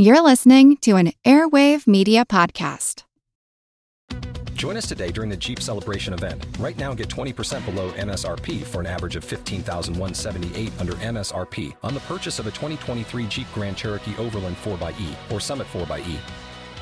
You're listening to an Airwave Media Podcast. Join us today during the Jeep Celebration event. Right now, get 20% below MSRP for an average of 15178 under MSRP on the purchase of a 2023 Jeep Grand Cherokee Overland 4xE or Summit 4xE.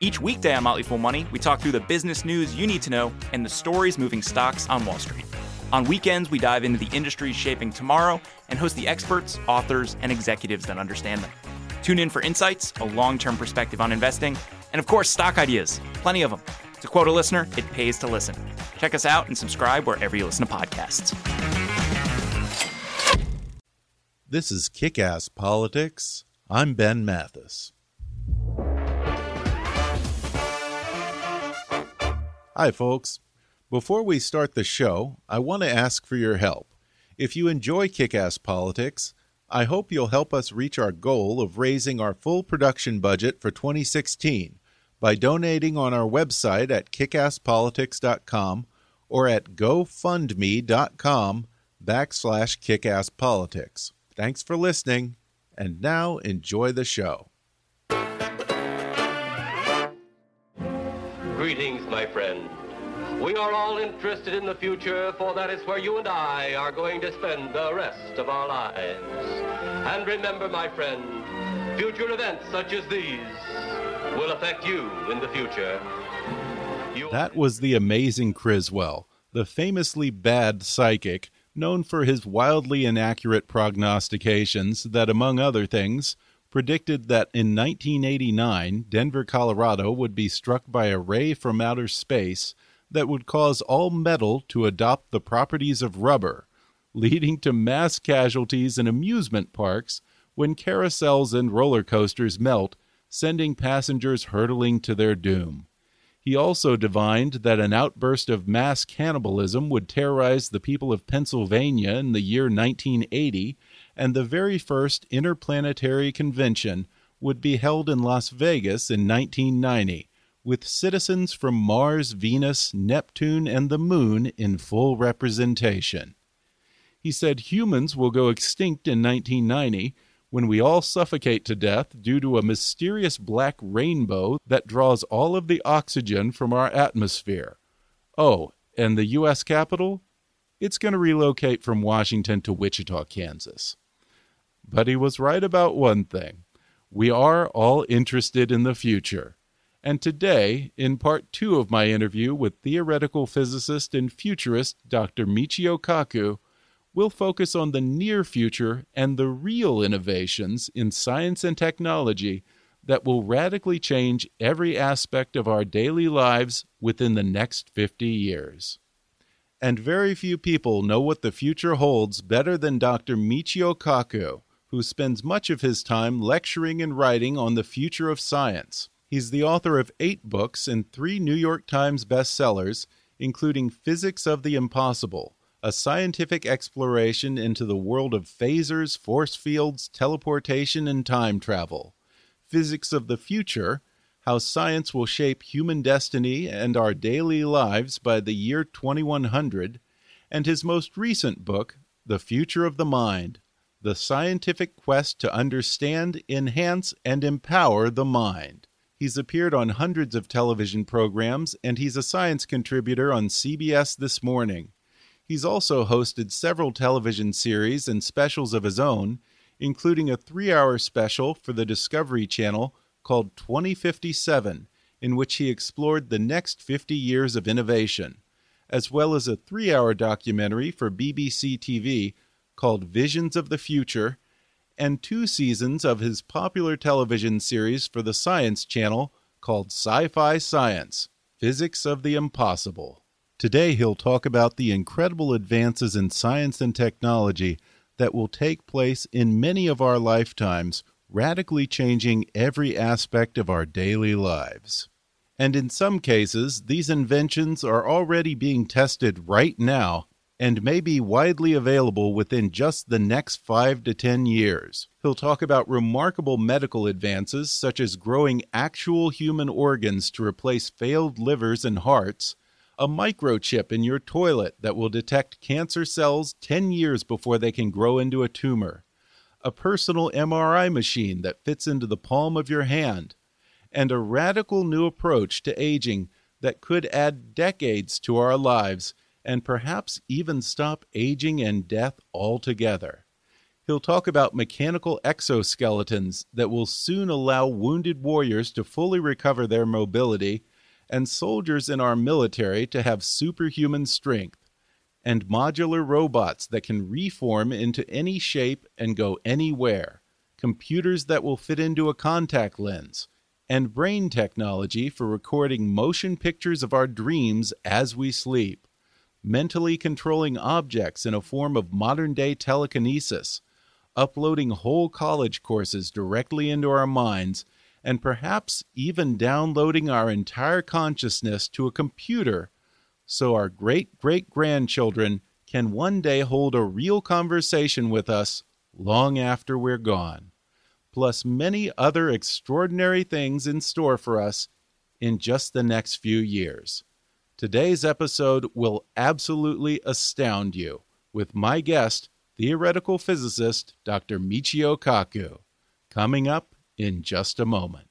Each weekday on Motley Fool Money, we talk through the business news you need to know and the stories moving stocks on Wall Street. On weekends, we dive into the industries shaping tomorrow and host the experts, authors, and executives that understand them. Tune in for insights, a long term perspective on investing, and of course, stock ideas. Plenty of them. To quote a listener, it pays to listen. Check us out and subscribe wherever you listen to podcasts. This is Kick Ass Politics. I'm Ben Mathis. Hi, folks. Before we start the show, I want to ask for your help. If you enjoy Kick Ass Politics, I hope you'll help us reach our goal of raising our full production budget for 2016 by donating on our website at kickasspolitics.com or at gofundme.com backslash kickasspolitics. Thanks for listening, and now enjoy the show. Greetings, my friend. We are all interested in the future, for that is where you and I are going to spend the rest of our lives. And remember, my friend, future events such as these will affect you in the future. You That was the amazing Criswell, the famously bad psychic known for his wildly inaccurate prognostications that, among other things, predicted that in 1989 Denver, Colorado would be struck by a ray from outer space that would cause all metal to adopt the properties of rubber, leading to mass casualties in amusement parks when carousels and roller coasters melt, sending passengers hurtling to their doom. He also divined that an outburst of mass cannibalism would terrorize the people of Pennsylvania in the year 1980, and the very first interplanetary convention would be held in Las Vegas in 1990, with citizens from Mars, Venus, Neptune, and the Moon in full representation. He said humans will go extinct in 1990 when we all suffocate to death due to a mysterious black rainbow that draws all of the oxygen from our atmosphere. Oh, and the U.S. Capitol? It's going to relocate from Washington to Wichita, Kansas. But he was right about one thing. We are all interested in the future. And today, in part two of my interview with theoretical physicist and futurist Dr. Michio Kaku, we'll focus on the near future and the real innovations in science and technology that will radically change every aspect of our daily lives within the next 50 years. And very few people know what the future holds better than Dr. Michio Kaku, who spends much of his time lecturing and writing on the future of science. He's the author of eight books and three New York Times bestsellers, including Physics of the Impossible, a scientific exploration into the world of phasers, force fields, teleportation, and time travel. Physics of the Future How Science Will Shape Human Destiny and Our Daily Lives by the Year 2100, and his most recent book, The Future of the Mind The Scientific Quest to Understand, Enhance, and Empower the Mind. He's appeared on hundreds of television programs, and he's a science contributor on CBS This Morning. He's also hosted several television series and specials of his own, including a three hour special for the Discovery Channel called 2057, in which he explored the next 50 years of innovation, as well as a three hour documentary for BBC TV called Visions of the Future, and two seasons of his popular television series for the Science Channel called Sci Fi Science Physics of the Impossible. Today, he'll talk about the incredible advances in science and technology that will take place in many of our lifetimes, radically changing every aspect of our daily lives. And in some cases, these inventions are already being tested right now and may be widely available within just the next five to ten years. He'll talk about remarkable medical advances, such as growing actual human organs to replace failed livers and hearts, a microchip in your toilet that will detect cancer cells 10 years before they can grow into a tumor, a personal MRI machine that fits into the palm of your hand, and a radical new approach to aging that could add decades to our lives and perhaps even stop aging and death altogether. He'll talk about mechanical exoskeletons that will soon allow wounded warriors to fully recover their mobility and soldiers in our military to have superhuman strength, and modular robots that can reform into any shape and go anywhere, computers that will fit into a contact lens, and brain technology for recording motion pictures of our dreams as we sleep mentally controlling objects in a form of modern day telekinesis, uploading whole college courses directly into our minds, and perhaps even downloading our entire consciousness to a computer so our great great grandchildren can one day hold a real conversation with us long after we're gone, plus many other extraordinary things in store for us in just the next few years. Today's episode will absolutely astound you with my guest, theoretical physicist Dr. Michio Kaku, coming up in just a moment.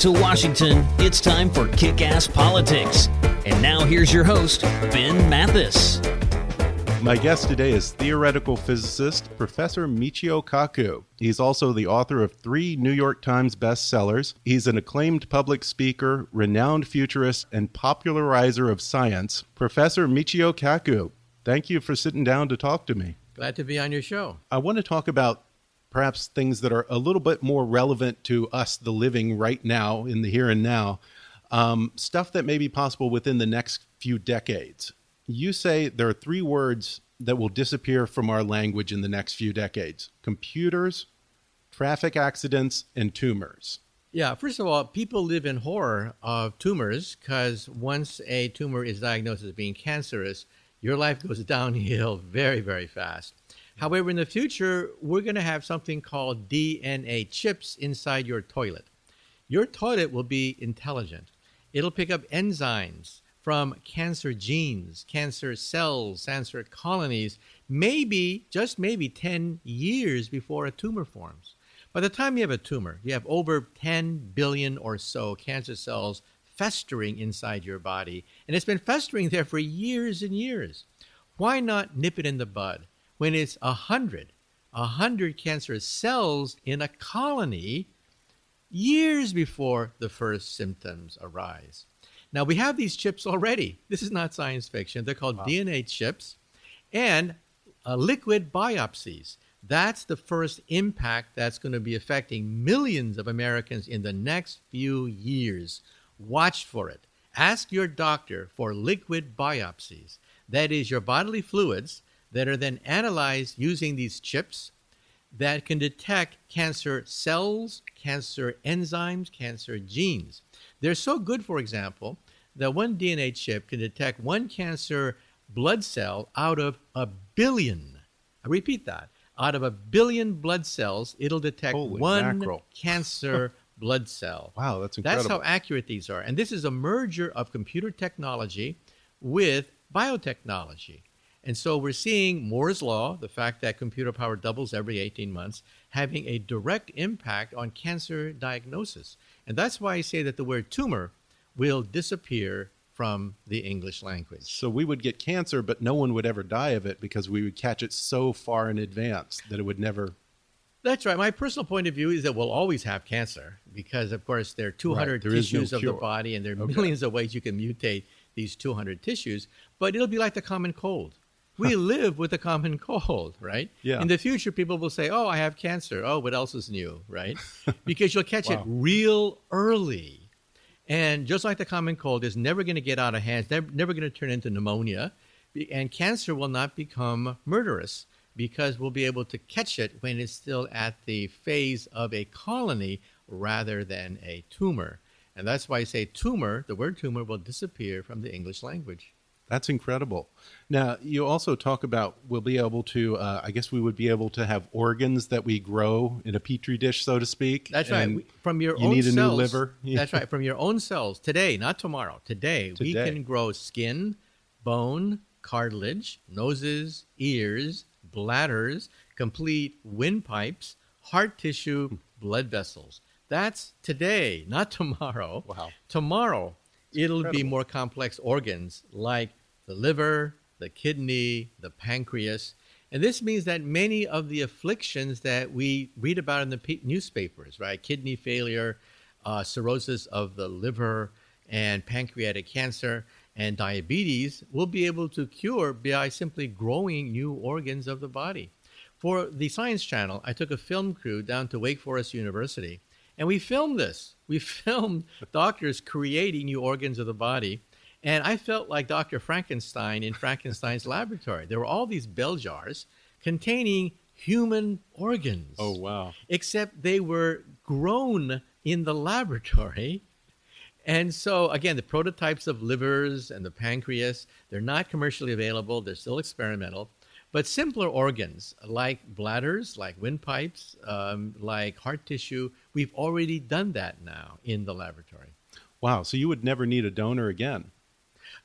To Washington, it's time for Kick Ass Politics. And now here's your host, Ben Mathis. My guest today is theoretical physicist Professor Michio Kaku. He's also the author of three New York Times bestsellers. He's an acclaimed public speaker, renowned futurist, and popularizer of science. Professor Michio Kaku, thank you for sitting down to talk to me. Glad to be on your show. I want to talk about perhaps things that are a little bit more relevant to us, the living right now, in the here and now, um, stuff that may be possible within the next few decades. You say there are three words that will disappear from our language in the next few decades computers, traffic accidents, and tumors. Yeah, first of all, people live in horror of tumors because once a tumor is diagnosed as being cancerous, your life goes downhill very, very fast. However, in the future, we're going to have something called DNA chips inside your toilet. Your toilet will be intelligent. It'll pick up enzymes from cancer genes, cancer cells, cancer colonies, maybe, just maybe 10 years before a tumor forms. By the time you have a tumor, you have over 10 billion or so cancer cells festering inside your body, and it's been festering there for years and years. Why not nip it in the bud? When it's a hundred, a hundred cancerous cells in a colony years before the first symptoms arise. Now we have these chips already. This is not science fiction. They're called wow. DNA chips and uh, liquid biopsies. That's the first impact that's going to be affecting millions of Americans in the next few years. Watch for it. Ask your doctor for liquid biopsies. That is, your bodily fluids that are then analyzed using these chips that can detect cancer cells, cancer enzymes, cancer genes. They're so good, for example, that one DNA chip can detect one cancer blood cell out of a billion. I repeat that. Out of a billion blood cells, it'll detect Holy one mackerel. cancer blood cell. Wow, that's incredible. That's how accurate these are. And this is a merger of computer technology with biotechnology. And so we're seeing Moore's Law, the fact that computer power doubles every 18 months, having a direct impact on cancer diagnosis. And that's why I say that the word tumor will disappear from the English language. So we would get cancer, but no one would ever die of it because we would catch it so far in advance that it would never. That's right. My personal point of view is that we'll always have cancer because, of course, there are 200 right. there tissues no of the body and there are okay. millions of ways you can mutate these 200 tissues, but it'll be like the common cold We live with a common cold, right? Yeah. In the future, people will say, "Oh, I have cancer." Oh, what else is new, right? because you'll catch it real early, and just like the common cold is never going to get out of hand, never, never going to turn into pneumonia, and cancer will not become murderous because we'll be able to catch it when it's still at the phase of a colony rather than a tumor. And that's why I say tumor, the word tumor will disappear from the English language. That's incredible. Now, you also talk about we'll be able to, uh, I guess we would be able to have organs that we grow in a petri dish, so to speak. That's right. From your you own need a cells. new liver. That's right. From your own cells today, not tomorrow. Today, today, we can grow skin, bone, cartilage, noses, ears, bladders, complete windpipes, heart tissue, blood vessels. That's today, not tomorrow. Wow. Tomorrow, it'll be more complex organs like the liver, the kidney, the pancreas. And this means that many of the afflictions that we read about in the pe- newspapers, right? Kidney failure, uh, cirrhosis of the liver, and pancreatic cancer and diabetes, we'll be able to cure by simply growing new organs of the body. For the Science Channel, I took a film crew down to Wake Forest University, and we filmed this. We filmed doctors creating new organs of the body. And I felt like Dr. Frankenstein in Frankenstein's laboratory. There were all these bell jars containing human organs Oh, wow. except they were grown in the laboratory. And so, again, the prototypes of livers and the pancreas, they're not commercially available, they're still experimental. But simpler organs like bladders, like windpipes, um, like heart tissue, we've already done that now in the laboratory. Wow. So you would never need a donor again.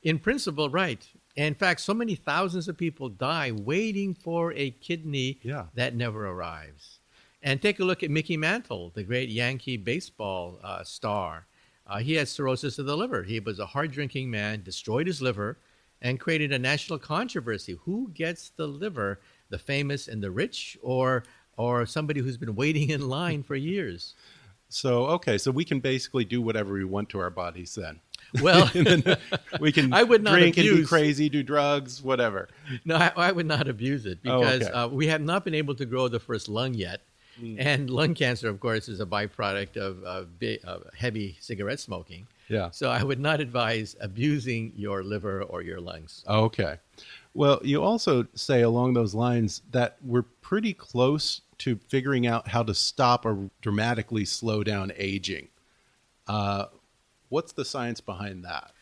In principle, right. In fact, so many thousands of people die waiting for a kidney Yeah. that never arrives. And take a look at Mickey Mantle, the great Yankee baseball uh, star. Uh, he had cirrhosis of the liver. He was a hard drinking man, destroyed his liver, and created a national controversy. Who gets the liver, the famous and the rich, or, or somebody who's been waiting in line for years? So, okay. So we can basically do whatever we want to our bodies then. Well, We can I would not drink and be crazy, do drugs, whatever. No, I, I would not abuse it Oh, because okay. uh, we have not been able to grow the first lung yet. Hmm. And lung cancer, of course, is a byproduct of, of, bi- of heavy cigarette smoking. Yeah. So I would not advise abusing your liver or your lungs. Okay. Well, you also say along those lines that we're pretty close to figuring out how to stop or dramatically slow down aging. Uh, what's the science behind that?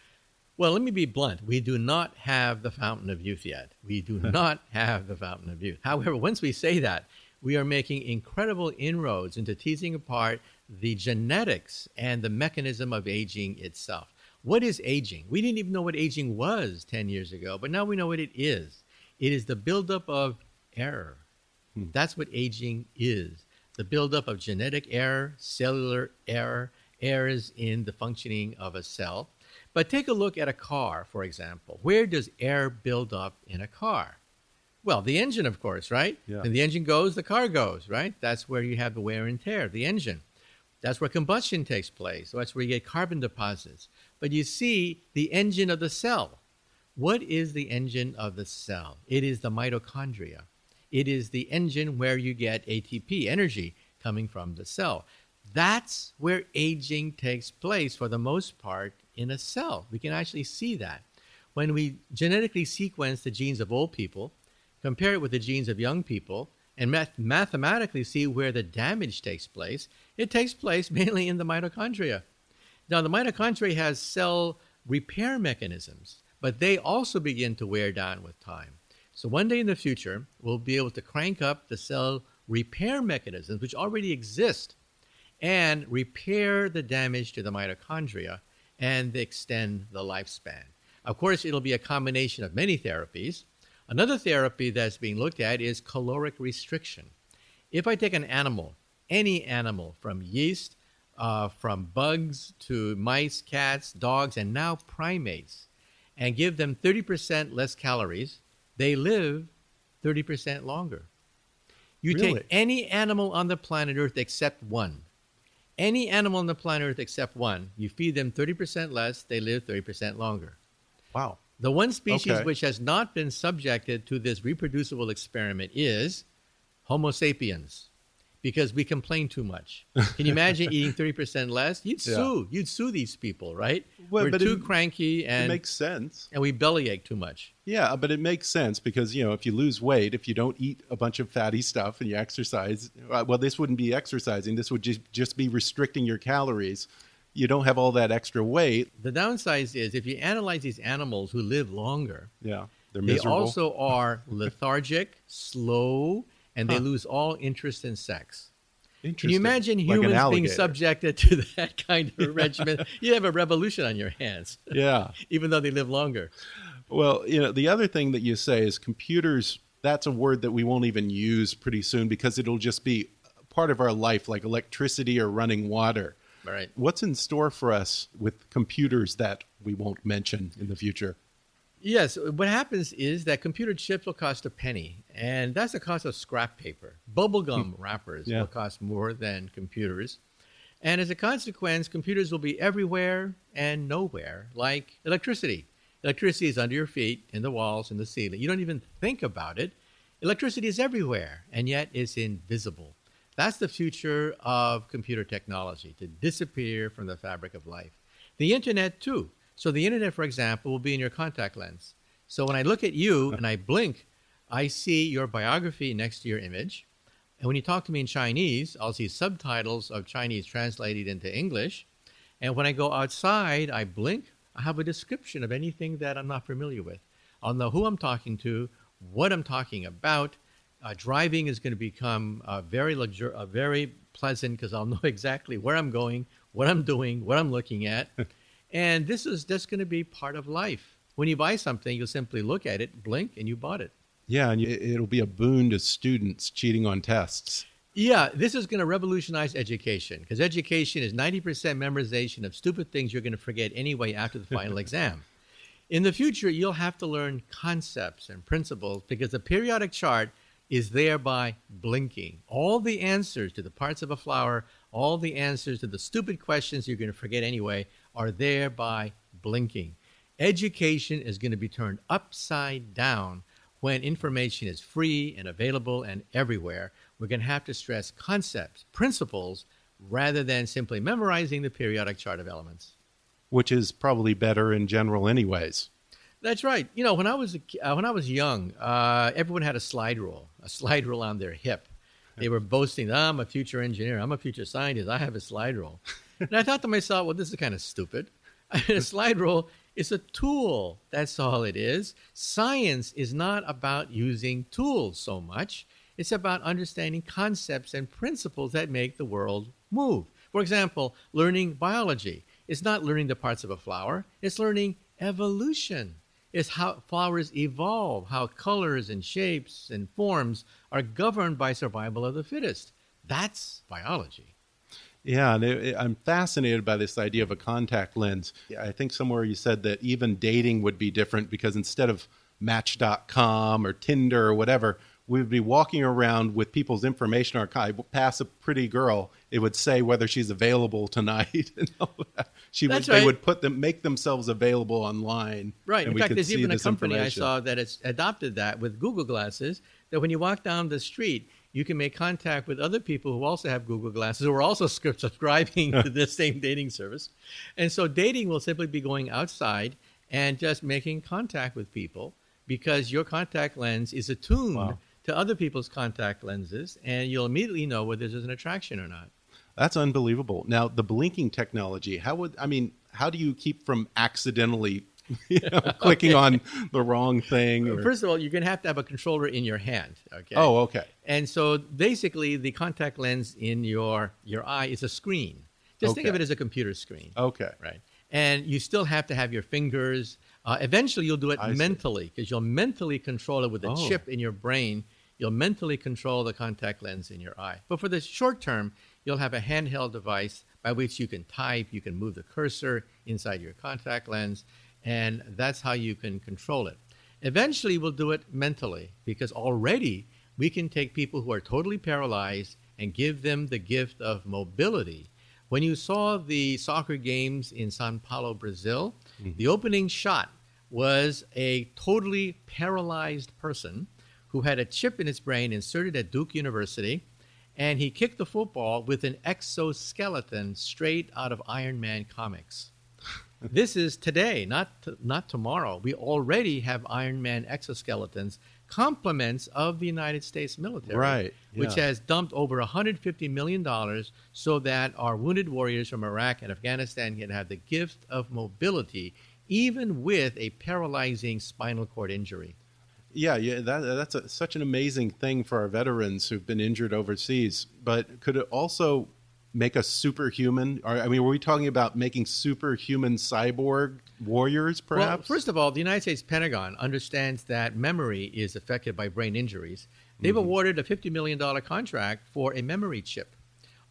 Well, let me be blunt. We do not have the fountain of youth yet. We do not have the fountain of youth. However, once we say that, we are making incredible inroads into teasing apart the genetics and the mechanism of aging itself. What is aging? We didn't even know what aging was 10 years ago, but now we know what it is. It is the buildup of error. Hmm. That's what aging is the buildup of genetic error, cellular error, errors in the functioning of a cell. But take a look at a car, for example. Where does air build up in a car? Well, the engine, of course, right? Yeah. When the engine goes, the car goes, right? That's where you have the wear and tear, the engine. That's where combustion takes place. That's where you get carbon deposits. But you see the engine of the cell. What is the engine of the cell? It is the mitochondria. It is the engine where you get ATP, energy, coming from the cell. That's where aging takes place for the most part in a cell. We can actually see that. When we genetically sequence the genes of old people, compare it with the genes of young people, and math- mathematically see where the damage takes place, it takes place mainly in the mitochondria. Now, the mitochondria has cell repair mechanisms, but they also begin to wear down with time. So, one day in the future, we'll be able to crank up the cell repair mechanisms, which already exist, and repair the damage to the mitochondria and extend the lifespan. Of course, it'll be a combination of many therapies. Another therapy that's being looked at is caloric restriction. If I take an animal, any animal, from yeast, uh, from bugs to mice, cats, dogs, and now primates, and give them 30% less calories, they live 30% longer. You Really? take any animal on the planet Earth except one. Any animal on the planet Earth except one, you feed them 30% less, they live 30% longer. Wow. The one species Okay. which has not been subjected to this reproducible experiment is Homo sapiens, because we complain too much. Can you imagine eating thirty percent less? You'd Yeah. sue. You'd sue these people, right? Well, We're too it- cranky it and makes sense. and we bellyache too much. Yeah, but it makes sense because you know if you lose weight, if you don't eat a bunch of fatty stuff and you exercise, uh, well, this wouldn't be exercising. This would just just be restricting your calories. You don't have all that extra weight. The downside is if you analyze these animals who live longer, Yeah, they're miserable. they also are lethargic, slow, and they Huh. lose all interest in sex. Can you imagine Like humans being subjected to that kind of regimen? You'd have a revolution on your hands, Yeah. even though they live longer. Well, you know, the other thing that you say is computers. That's a word that we won't even use pretty soon because it'll just be part of our life, like electricity or running water. Right. What's in store for us with computers that we won't mention in the future? Yes, what happens is that computer chips will cost a penny, and that's the cost of scrap paper. Bubblegum hmm. wrappers Yeah. will cost more than computers. And as a consequence, computers will be everywhere and nowhere, like electricity. Electricity is under your feet, in the walls, in the ceiling. You don't even think about it. Electricity is everywhere, and yet it's invisible. That's the future of computer technology, to disappear from the fabric of life. The internet, too. So, the internet, for example, will be in your contact lens. So, when I look at you and I blink, I see your biography next to your image. And when you talk to me in Chinese, I'll see subtitles of Chinese translated into English. And when I go outside, I blink, I have a description of anything that I'm not familiar with. I'll know who I'm talking to, what I'm talking about. Uh, driving is going to become uh, very luxur- uh, very pleasant because I'll know exactly where I'm going, what I'm doing, what I'm looking at. and this is just going to be part of life. When you buy something, you'll simply look at it, blink, and you bought it. Yeah, and it- it'll be a boon to students cheating on tests. Yeah, this is going to revolutionize education because education is 90% memorization of stupid things you're going to forget anyway after the final exam. In the future, you'll have to learn concepts and principles because the periodic chart is there by blinking. All the answers to the parts of a flower, all the answers to the stupid questions you're going to forget anyway, are there by blinking. Education is going to be turned upside down when information is free and available and everywhere. We're going to have to stress concepts, principles, rather than simply memorizing the periodic chart of elements. which is probably better in general, anyways. That's right. You know, when I was a, uh, when I was young, uh, everyone had a slide rule, a slide rule on their hip. They were boasting, "Ah, "I'm a future engineer. I'm a future scientist. I have a slide rule." And I thought to myself, "Well, this is kind of stupid. A slide rule is a tool. That's all it is. Science is not about using tools so much. It's about understanding concepts and principles that make the world move. For example, learning biology is not learning the parts of a flower. It's learning evolution. It's how flowers evolve, how colors and shapes and forms are governed by survival of the fittest. That's biology. Yeah, and it, it- I'm fascinated by this idea of a contact lens. I think somewhere you said that even dating would be different because instead of Match.com or Tinder or whatever, we would be walking around with people's information. Our I pass a pretty girl, it would say whether she's available tonight. and all that. she would, That's they right. would put them, make themselves available online. Right. In fact, there's even a company I saw that has adopted that with Google Glasses. That when you walk down the street, you can make contact with other people who also have Google Glasses who are also subscribing to this same dating service. And so dating will simply be going outside and just making contact with people because your contact lens is attuned Wow. to other people's contact lenses, and you'll immediately know whether there's an attraction or not. That's unbelievable. Now, the blinking technology, how would I mean, how do you keep from accidentally you know, clicking on the wrong thing? or- First of all, you're going to have to have a controller in your hand. Okay. oh, okay. And so basically, the contact lens in your your eye is a screen. Just think of it as a computer screen, Okay. right? And you still have to have your fingers. Uh, eventually, you'll do it I mentally because you'll mentally control it with a Oh. chip in your brain. You'll mentally control the contact lens in your eye. But for the short term, you'll have a handheld device by which you can type, you can move the cursor inside your contact lens, and that's how you can control it. Eventually, we'll do it mentally because already we can take people who are totally paralyzed and give them the gift of mobility. When you saw the soccer games in Sao Paulo, Brazil, mm-hmm. the opening shot was a totally paralyzed person who had a chip in his brain inserted at Duke University, and he kicked the football with an exoskeleton straight out of Iron Man comics. This is today, not t- not tomorrow. We already have Iron Man exoskeletons, complements of the United States military, Right, Which has dumped over 150 million dollars so that our wounded warriors from Iraq and Afghanistan can have the gift of mobility, even with a paralyzing spinal cord injury. Yeah, yeah, that, that's a, such an amazing thing for our veterans who've been injured overseas. But could it also make us superhuman? Or, I mean, were we talking about making superhuman cyborg warriors, perhaps? Well, first of all, the United States Pentagon understands that memory is affected by brain injuries. They've awarded a $50 million contract for a memory chip.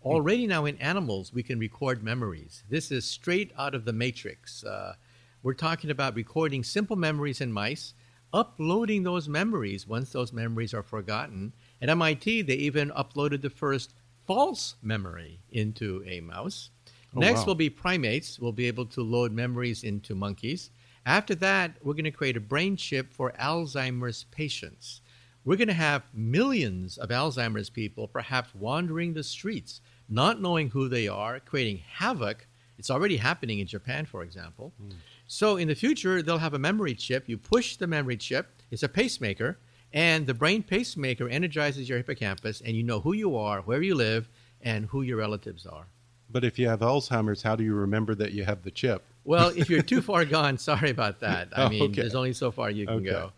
Already now in animals, we can record memories. This is straight out of the Matrix. Uh, we're talking about recording simple memories in mice, uploading those memories once those memories are forgotten. At MIT, they even uploaded the first false memory into a mouse. Oh, Next wow. will be primates. We'll be able to load memories into monkeys. After that, we're going to create a brain chip for Alzheimer's patients. We're going to have millions of Alzheimer's people perhaps wandering the streets, not knowing who they are, creating havoc. It's already happening in Japan, for example. Hmm. So in the future, they'll have a memory chip. You push the memory chip, it's a pacemaker, and the brain pacemaker energizes your hippocampus, and you know who you are, where you live, and who your relatives are. but if you have Alzheimer's, how do you remember that you have the chip? Well, if you're too far gone, sorry about that. I Oh, mean, okay. there's only so far you can Okay. go.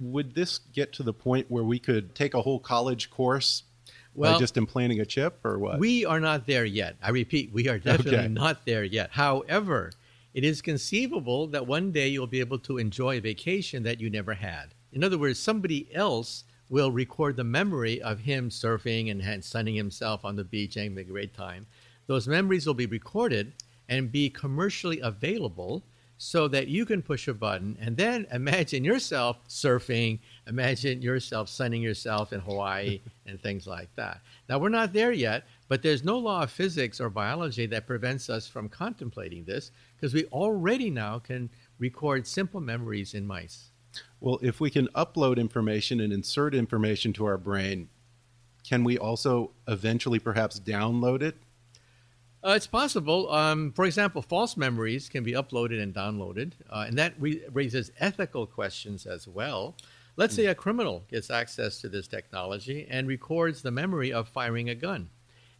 Would this get to the point where we could take a whole college course by just implanting a chip, or what? we are not there yet. I repeat, we are definitely Okay. not there yet. However, it is conceivable that one day you'll be able to enjoy a vacation that you never had. In other words, somebody else will record the memory of him surfing and sunning himself on the beach, having a great time. Those memories will be recorded and be commercially available so that you can push a button and then imagine yourself surfing, imagine yourself sunning yourself in Hawaii and things like that. Now, we're not there yet, but there's no law of physics or biology that prevents us from contemplating this because we already now can record simple memories in mice. Well, if we can upload information and insert information to our brain, can we also eventually perhaps download it? Uh, it's possible. Um, for example, false memories can be uploaded and downloaded, uh, and that re- raises ethical questions as well. Let's say a criminal gets access to this technology and records the memory of firing a gun,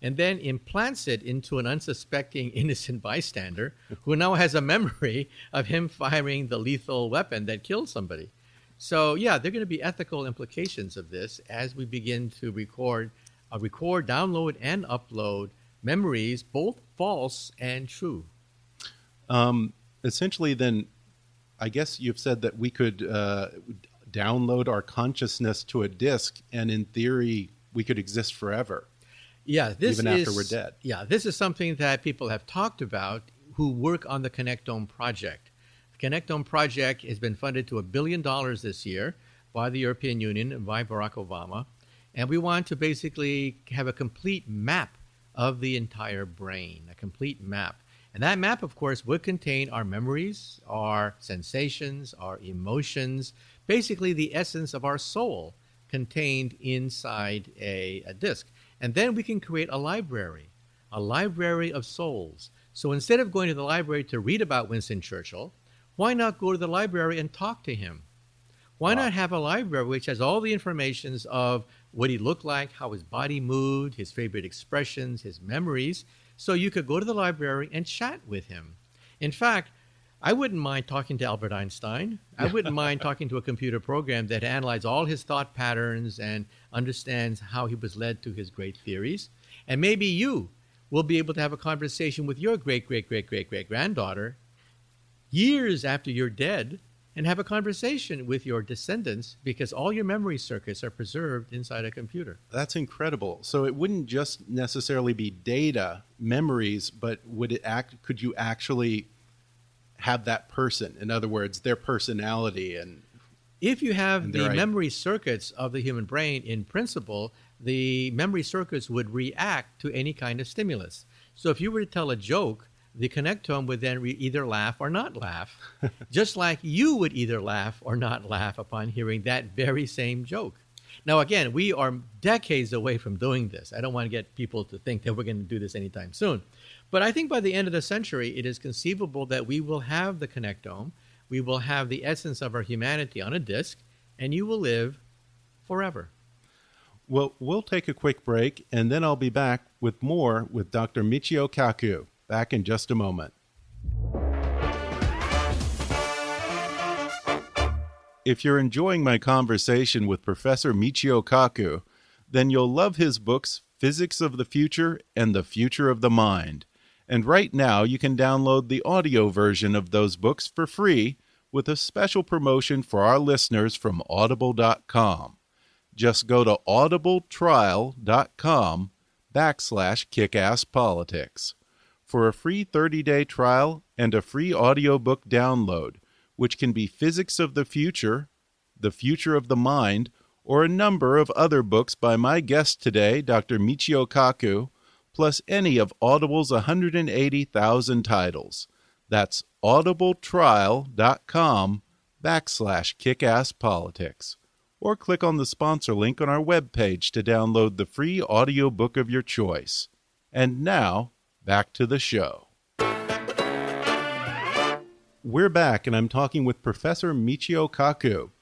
and then implants it into an unsuspecting innocent bystander who now has a memory of him firing the lethal weapon that killed somebody. So, yeah, there are going to be ethical implications of this as we begin to record, uh, record, download, and upload memories, both false and true. Um, essentially, then, I guess you've said that we could uh, download our consciousness to a disk, and in theory, we could exist forever. Yeah, this Even after is, we're dead. Yeah, this is something that people have talked about who work on the Connectome project. The Connectome project has been funded to a billion dollars this year by the European Union and by Barack Obama, and we want to basically have a complete map of the entire brain, a complete map. And that map, of course, would contain our memories, our sensations, our emotions, basically the essence of our soul contained inside a, a disk. And then we can create a library, a library of souls. So instead of going to the library to read about Winston Churchill, why not go to the library and talk to him? Why not have a library which has all the informations of what he looked like, how his body moved, his favorite expressions, his memories, so you could go to the library and chat with him? In fact, I wouldn't mind talking to Albert Einstein. I wouldn't mind talking to a computer program that analyzes all his thought patterns and understands how he was led to his great theories. And maybe you will be able to have a conversation with your great, great, great, great, great granddaughter years after you're dead and have a conversation with your descendants because all your memory circuits are preserved inside a computer. That's incredible. So it wouldn't just necessarily be data, memories, but would it act? Could you actually have that person? In other words, their personality and If you have the right. memory circuits of the human brain, in principle, the memory circuits would react to any kind of stimulus. So if you were to tell a joke, the connectome would then re- either laugh or not laugh, just like you would either laugh or not laugh upon hearing that very same joke. Now, again, we are decades away from doing this. I don't want to get people to think that we're going to do this anytime soon. But I think by the end of the century, it is conceivable that we will have the connectome, we will have the essence of our humanity on a disc, and you will live forever. Well, we'll take a quick break, and then I'll be back with more with Dr. Michio Kaku. Back in just a moment. If you're enjoying my conversation with Professor Michio Kaku, then you'll love his books Physics of the Future and The Future of the Mind. And right now, you can download the audio version of those books for free with a special promotion for our listeners from audible.com. Just go to audibletrial.com backslash kickasspolitics for a free 30-day trial and a free audiobook download, which can be Physics of the Future, The Future of the Mind, or a number of other books by my guest today, Dr. Michio Kaku, plus any of Audible's 180,000 titles. That's audibletrial.com backslash kickasspolitics. Or click on the sponsor link on our webpage to download the free audiobook of your choice. And now, back to the show. We're back, and I'm talking with Professor Michio Kaku.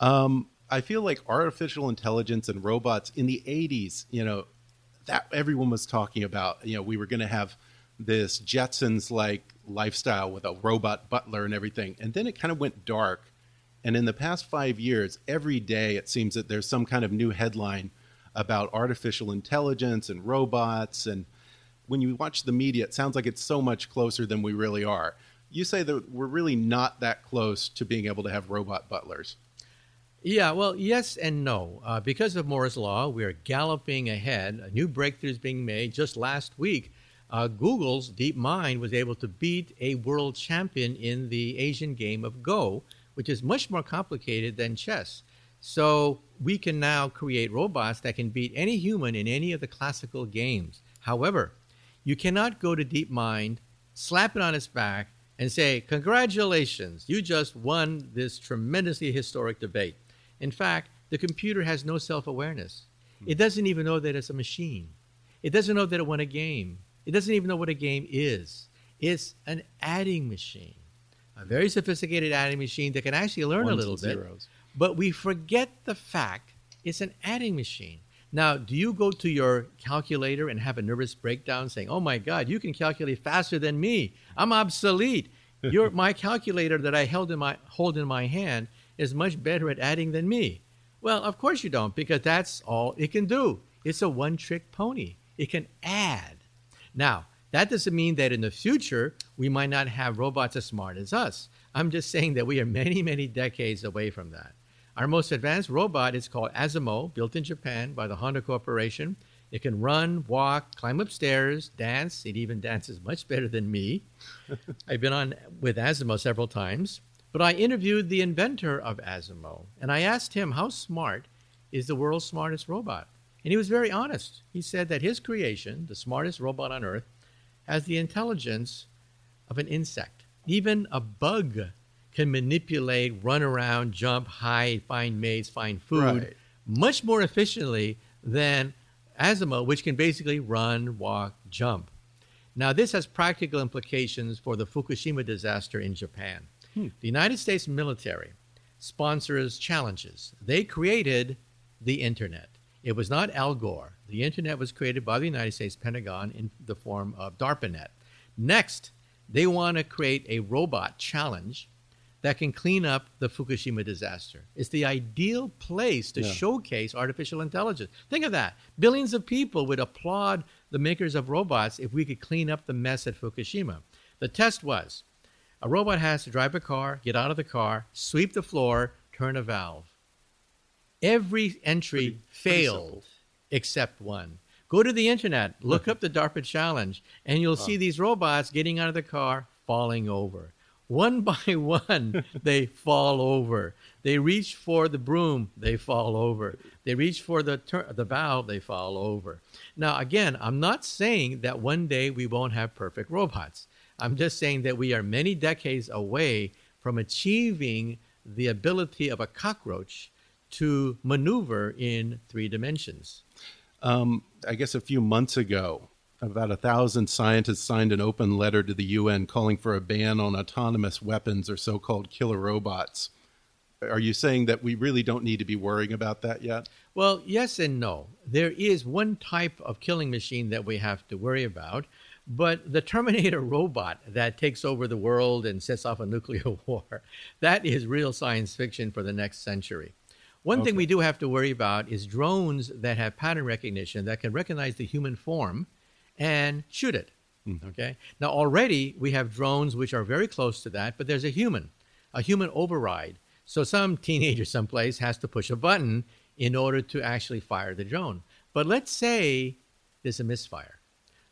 Um, I feel like artificial intelligence and robots in the 80s, you know, that everyone was talking about. You know, we were going to have this Jetsons like lifestyle with a robot butler and everything. And then it kind of went dark. And in the past five years, every day it seems that there's some kind of new headline about artificial intelligence and robots. And when you watch the media, it sounds like it's so much closer than we really are. You say that we're really not that close to being able to have robot butlers. Yeah, well, yes and no. Uh, because of Moore's Law, we are galloping ahead. A new breakthrough is being made. Just last week, uh, Google's DeepMind was able to beat a world champion in the Asian game of Go, which is much more complicated than chess. So we can now create robots that can beat any human in any of the classical games. However, you cannot go to DeepMind, slap it on its back, and say, Congratulations, you just won this tremendously historic debate. In fact, the computer has no self awareness. It doesn't even know that it's a machine. It doesn't know that it won a game. It doesn't even know what a game is. It's an adding machine, a very sophisticated adding machine that can actually learn Ones a little bit. zeros. But we forget the fact it's an adding machine. Now, do you go to your calculator and have a nervous breakdown saying, "Oh my God, you can calculate faster than me. I'm obsolete. Your my calculator that I held in my hold in my hand is much better at adding than me." Well, of course you don't, because that's all it can do. It's a one-trick pony. It can add. Now, that doesn't mean that in the future we might not have robots as smart as us. I'm just saying that we are many, many decades away from that. Our most advanced robot is called Asimo, built in Japan by the Honda Corporation. It can run, walk, climb upstairs, dance. It even dances much better than me. I've been on with Asimo several times, but I interviewed the inventor of Asimo and I asked him how smart is the world's smartest robot. And he was very honest. He said that his creation, the smartest robot on earth, has the intelligence of an insect. Even a bug can manipulate, run around, jump, hide, find mates, find food Right. much more efficiently than Asimo, which can basically run, walk, jump. Now, this has practical implications for the Fukushima disaster in Japan. Hmm. The United States military sponsors challenges. They created the internet. It was not Al Gore. The internet was created by the United States Pentagon in the form of DARPANET. Next, they want to create a robot challenge that can clean up the Fukushima disaster. It's the ideal place to Yeah. showcase artificial intelligence. Think of that. Billions of people would applaud the makers of robots if we could clean up the mess at Fukushima. The test was a robot has to drive a car, get out of the car, sweep the floor, turn a valve. Every entry pretty failed except one. Go to the internet, look up the DARPA challenge, and you'll see these robots getting out of the car, falling over. One by one, they fall over. They reach for the broom, they fall over. They reach for the tur- the bow, they fall over. Now, again, I'm not saying that one day we won't have perfect robots. I'm just saying that we are many decades away from achieving the ability of a cockroach to maneuver in three dimensions. Um, I guess a few months ago, about a thousand scientists signed an open letter to the UN calling for a ban on autonomous weapons or so called killer robots. Are you saying that we really don't need to be worrying about that yet? Well, yes and no. There is one type of killing machine that we have to worry about, but the Terminator robot that takes over the world and sets off a nuclear war, that is real science fiction for the next century. One Okay. thing we do have to worry about is drones that have pattern recognition that can recognize the human form and shoot it. Hmm. Okay. Now already we have drones which are very close to that, but there's a human, a human override. So some teenager someplace has to push a button in order to actually fire the drone. But let's say there's a misfire.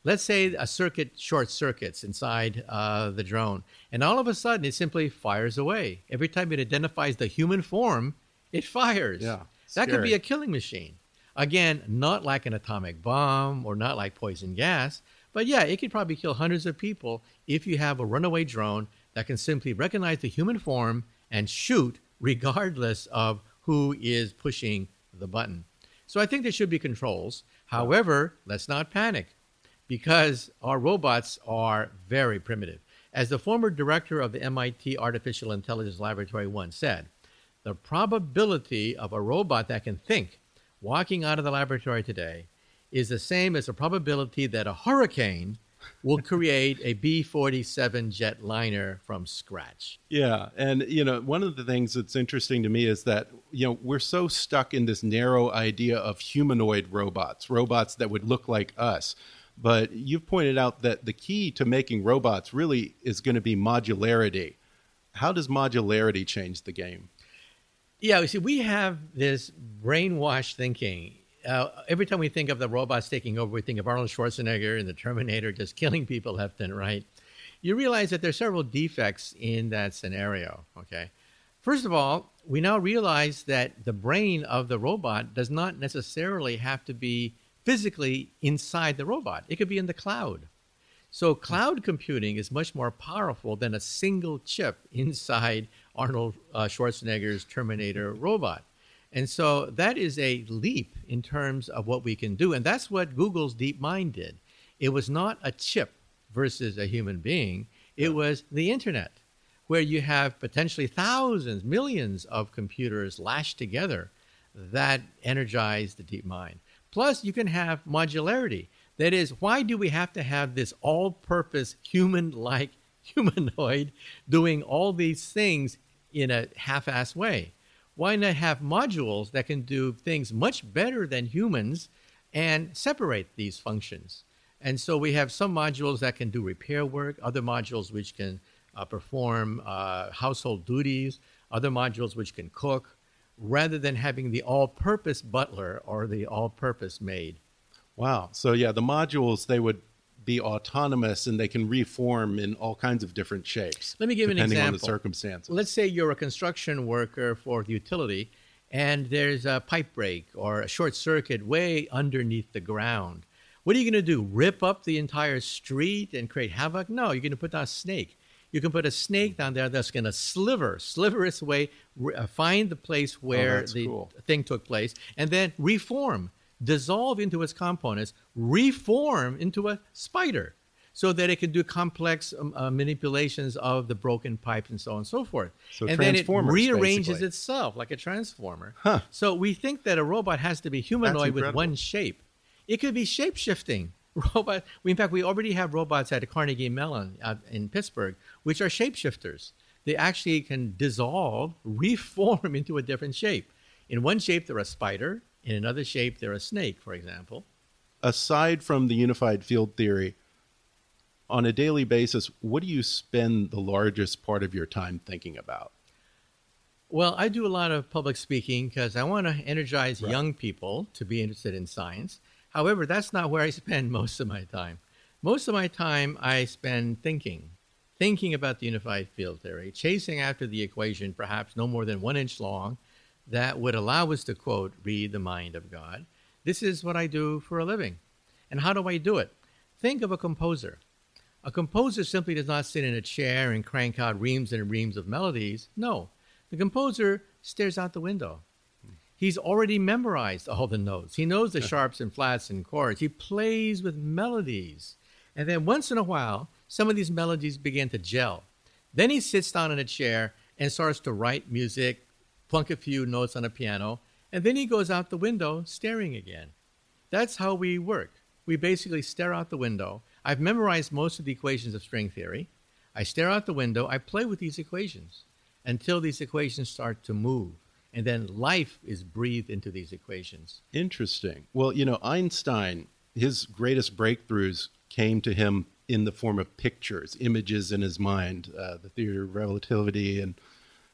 Let's say a circuit short circuits inside uh, the drone, and all of a sudden it simply fires away. Every time it identifies the human form, it fires. Yeah, that could be a killing machine. Again, not like an atomic bomb or not like poison gas, but yeah, it could probably kill hundreds of people if you have a runaway drone that can simply recognize the human form and shoot regardless of who is pushing the button. So I think there should be controls. However, let's not panic because our robots are very primitive. As the former director of the MIT Artificial Intelligence Laboratory once said, the probability of a robot that can think walking out of the laboratory today is the same as the probability that a hurricane will create a B 47 jetliner from scratch. Yeah, and you know, one of the things that's interesting to me is that you know we're so stuck in this narrow idea of humanoid robots, robots that would look like us. But you've pointed out that the key to making robots really is going to be modularity. How does modularity change the game? Yeah, you see, we have this brainwashed thinking. Uh, every time we think of the robots taking over, we think of Arnold Schwarzenegger and the Terminator just killing people left and right. You realize that there's several defects in that scenario. Okay, first of all, we now realize that the brain of the robot does not necessarily have to be physically inside the robot. It could be in the cloud. So cloud computing is much more powerful than a single chip inside Arnold uh, Schwarzenegger's Terminator robot. And so that is a leap in terms of what we can do. And that's what Google's DeepMind did. It was not a chip versus a human being, it was the internet, where you have potentially thousands, millions of computers lashed together that energize the DeepMind. Plus, you can have modularity. That is, why do we have to have this all purpose human like humanoid doing all these things in a half assed way? Why not have modules that can do things much better than humans and separate these functions? And so we have some modules that can do repair work, other modules which can uh, perform uh, household duties, other modules which can cook, rather than having the all purpose butler or the all purpose maid. Wow. So yeah, the modules they would be autonomous and they can reform in all kinds of different shapes. Let me give an depending on the example. circumstances. Let's say you're a construction worker for the utility and there's a pipe break or a short circuit way underneath the ground. What are you going to do? Rip up the entire street and create havoc? No, you're going to put down a snake. You can put a snake down there that's going to sliver, sliver its way, re- uh, find the place where that's the cool. thing took place, and then reform, dissolve into its components, reform into a spider so that it can do complex um, uh, manipulations of the broken pipes and so on and so forth. So and then it rearranges basically. itself like a transformer. Huh. So we think that a robot has to be humanoid with one shape. It could be shape shifting. Robot. we- In fact, we already have robots at Carnegie Mellon uh, in Pittsburgh, which are shapeshifters. They actually can dissolve, reform into a different shape. In one shape, they're a spider. In another shape, they're a snake, for example. Aside from the unified field theory, on a daily basis, what do you spend the largest part of your time thinking about? Well, I do a lot of public speaking because I want to energize young people to be interested in science. However, that's not where I spend most of my time. Most of my time I spend thinking, thinking about the unified field theory, chasing after the equation perhaps no more than one inch long that would allow us to, quote, read the mind of God. This is what I do for a living. And how do I do it? Think of a composer. A composer simply does not sit in a chair and crank out reams and reams of melodies. No, the composer stares out the window. He's already memorized all the notes. He knows the sharps and flats and chords. He plays with melodies. And then once in a while, some of these melodies begin to gel. Then he sits down in a chair and starts to write music, plunk a few notes on a piano, and then he goes out the window staring again. That's how we work. We basically stare out the window. I've memorized most of the equations of string theory. I stare out the window, I play with these equations until these equations start to move. And then life is breathed into these equations. Interesting. Well, you know, Einstein, his greatest breakthroughs came to him in the form of pictures, images in his mind. Uh, the theory of relativity and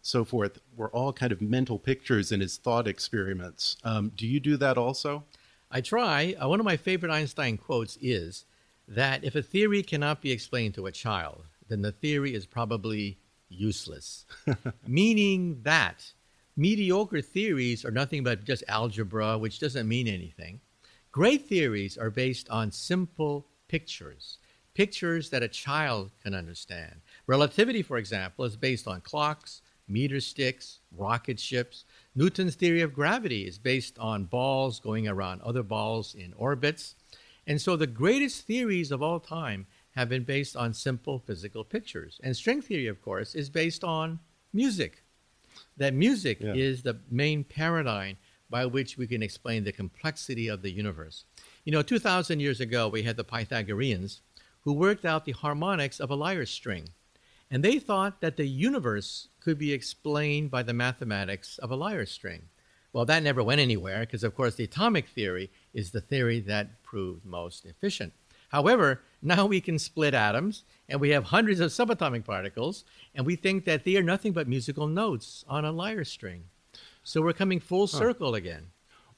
so forth were all kind of mental pictures in his thought experiments. Um, do you do that also? I try. Uh, one of my favorite Einstein quotes is that if a theory cannot be explained to a child, then the theory is probably useless. Meaning that mediocre theories are nothing but just algebra, which doesn't mean anything. Great theories are based on simple pictures, pictures that a child can understand. Relativity, for example, is based on clocks, meter sticks, rocket ships. Newton's theory of gravity is based on balls going around other balls in orbits. And so the greatest theories of all time have been based on simple physical pictures. And string theory, of course, is based on music. That music Yeah. is the main paradigm by which we can explain the complexity of the universe. You know, 2,000 years ago, we had the Pythagoreans who worked out the harmonics of a lyre string. And they thought that the universe could be explained by the mathematics of a lyre string. Well, that never went anywhere because, of course, the atomic theory is the theory that proved most efficient. However, now we can split atoms and we have hundreds of subatomic particles, and we think that they are nothing but musical notes on a lyre string. So we're coming full circle again.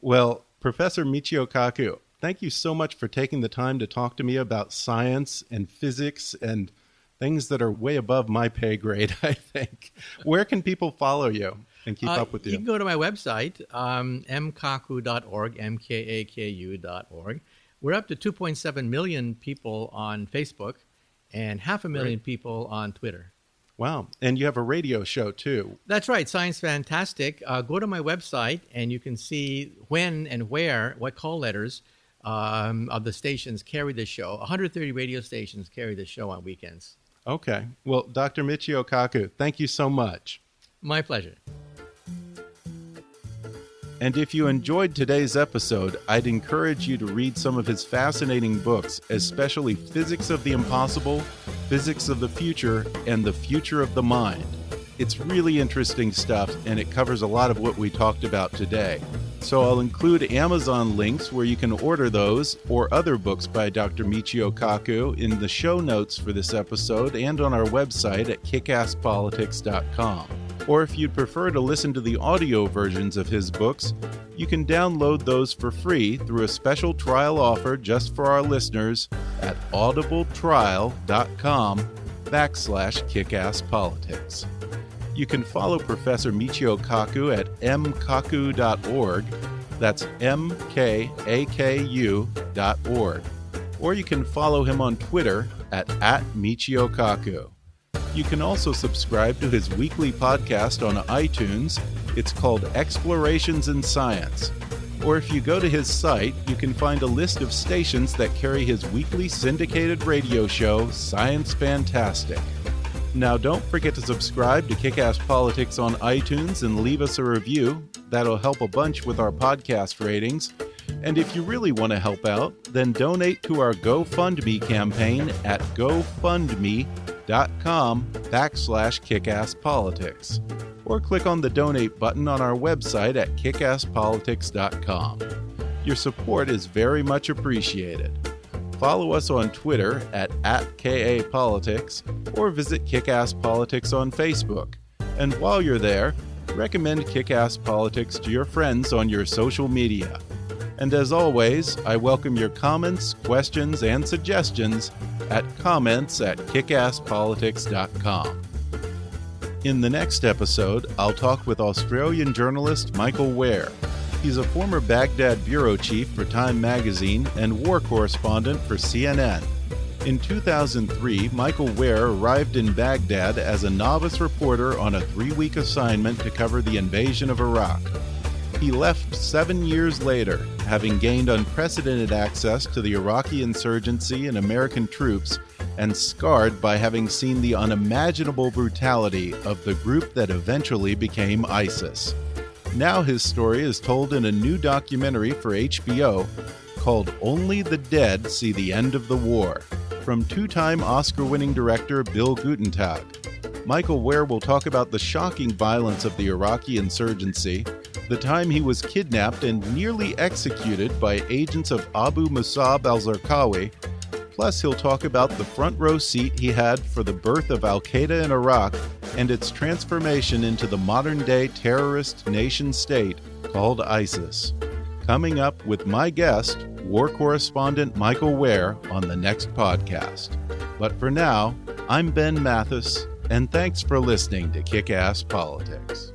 Well, Professor Michio Kaku, thank you so much for taking the time to talk to me about science and physics and things that are way above my pay grade, I think. Where can people follow you and keep Uh, up with You you? can go to my website, um, mkaku.org, M-K-A-K-U.org. We're up to 2.7 million people on Facebook and half a million people on Twitter. Wow. And you have a radio show too. That's right, Science Fantastic. Uh, go to my website and you can see when and where, what call letters um, of the stations carry the show. 130 radio stations carry the show on weekends. Okay. Well, Dr. Michio Kaku, thank you so much. My pleasure. And if you enjoyed today's episode, I'd encourage you to read some of his fascinating books, especially Physics of the Impossible, Physics of the Future, and The Future of the Mind. It's really interesting stuff, and it covers a lot of what we talked about today. So I'll include Amazon links where you can order those or other books by Dr. Michio Kaku in the show notes for this episode and on our website at kickasspolitics.com. Or if you'd prefer to listen to the audio versions of his books, you can download those for free through a special trial offer just for our listeners at audibletrial.com backslash kickasspolitics. You can follow Professor Michio Kaku at mkaku.org. That's M-K-A-K-U dot org. Or you can follow him on Twitter at, at Michio Kaku. You can also subscribe to his weekly podcast on iTunes. It's called Explorations in Science. Or if you go to his site, you can find a list of stations that carry his weekly syndicated radio show, Science Fantastic. Now, don't forget to subscribe to Kickass Politics on iTunes and leave us a review. That'll help a bunch with our podcast ratings. And if you really want to help out, then donate to our GoFundMe campaign at gofundme.com backslash kickasspolitics. Or click on the donate button on our website at kickasspolitics.com. Your support is very much appreciated. Follow us on Twitter at, at KAPolitics or visit Kickass Politics on Facebook. And while you're there, recommend Kickass Politics to your friends on your social media. And as always, I welcome your comments, questions, and suggestions at comments at kickasspolitics.com. In the next episode, I'll talk with Australian journalist Michael Ware. He's a former Baghdad bureau chief for Time magazine and war correspondent for CNN. In 2003, Michael Ware arrived in Baghdad as a novice reporter on a three week assignment to cover the invasion of Iraq. He left seven years later, having gained unprecedented access to the Iraqi insurgency and American troops, and scarred by having seen the unimaginable brutality of the group that eventually became ISIS. Now his story is told in a new documentary for HBO called Only the Dead See the End of the War from two time Oscar winning director Bill Guttentag. Michael Ware will talk about the shocking violence of the Iraqi insurgency, the time he was kidnapped and nearly executed by agents of Abu Musab al Zarqawi. Plus, he'll talk about the front row seat he had for the birth of Al Qaeda in Iraq and its transformation into the modern day terrorist nation state called ISIS. Coming up with my guest, war correspondent Michael Ware, on the next podcast. But for now, I'm Ben Mathis, and thanks for listening to Kick Ass Politics.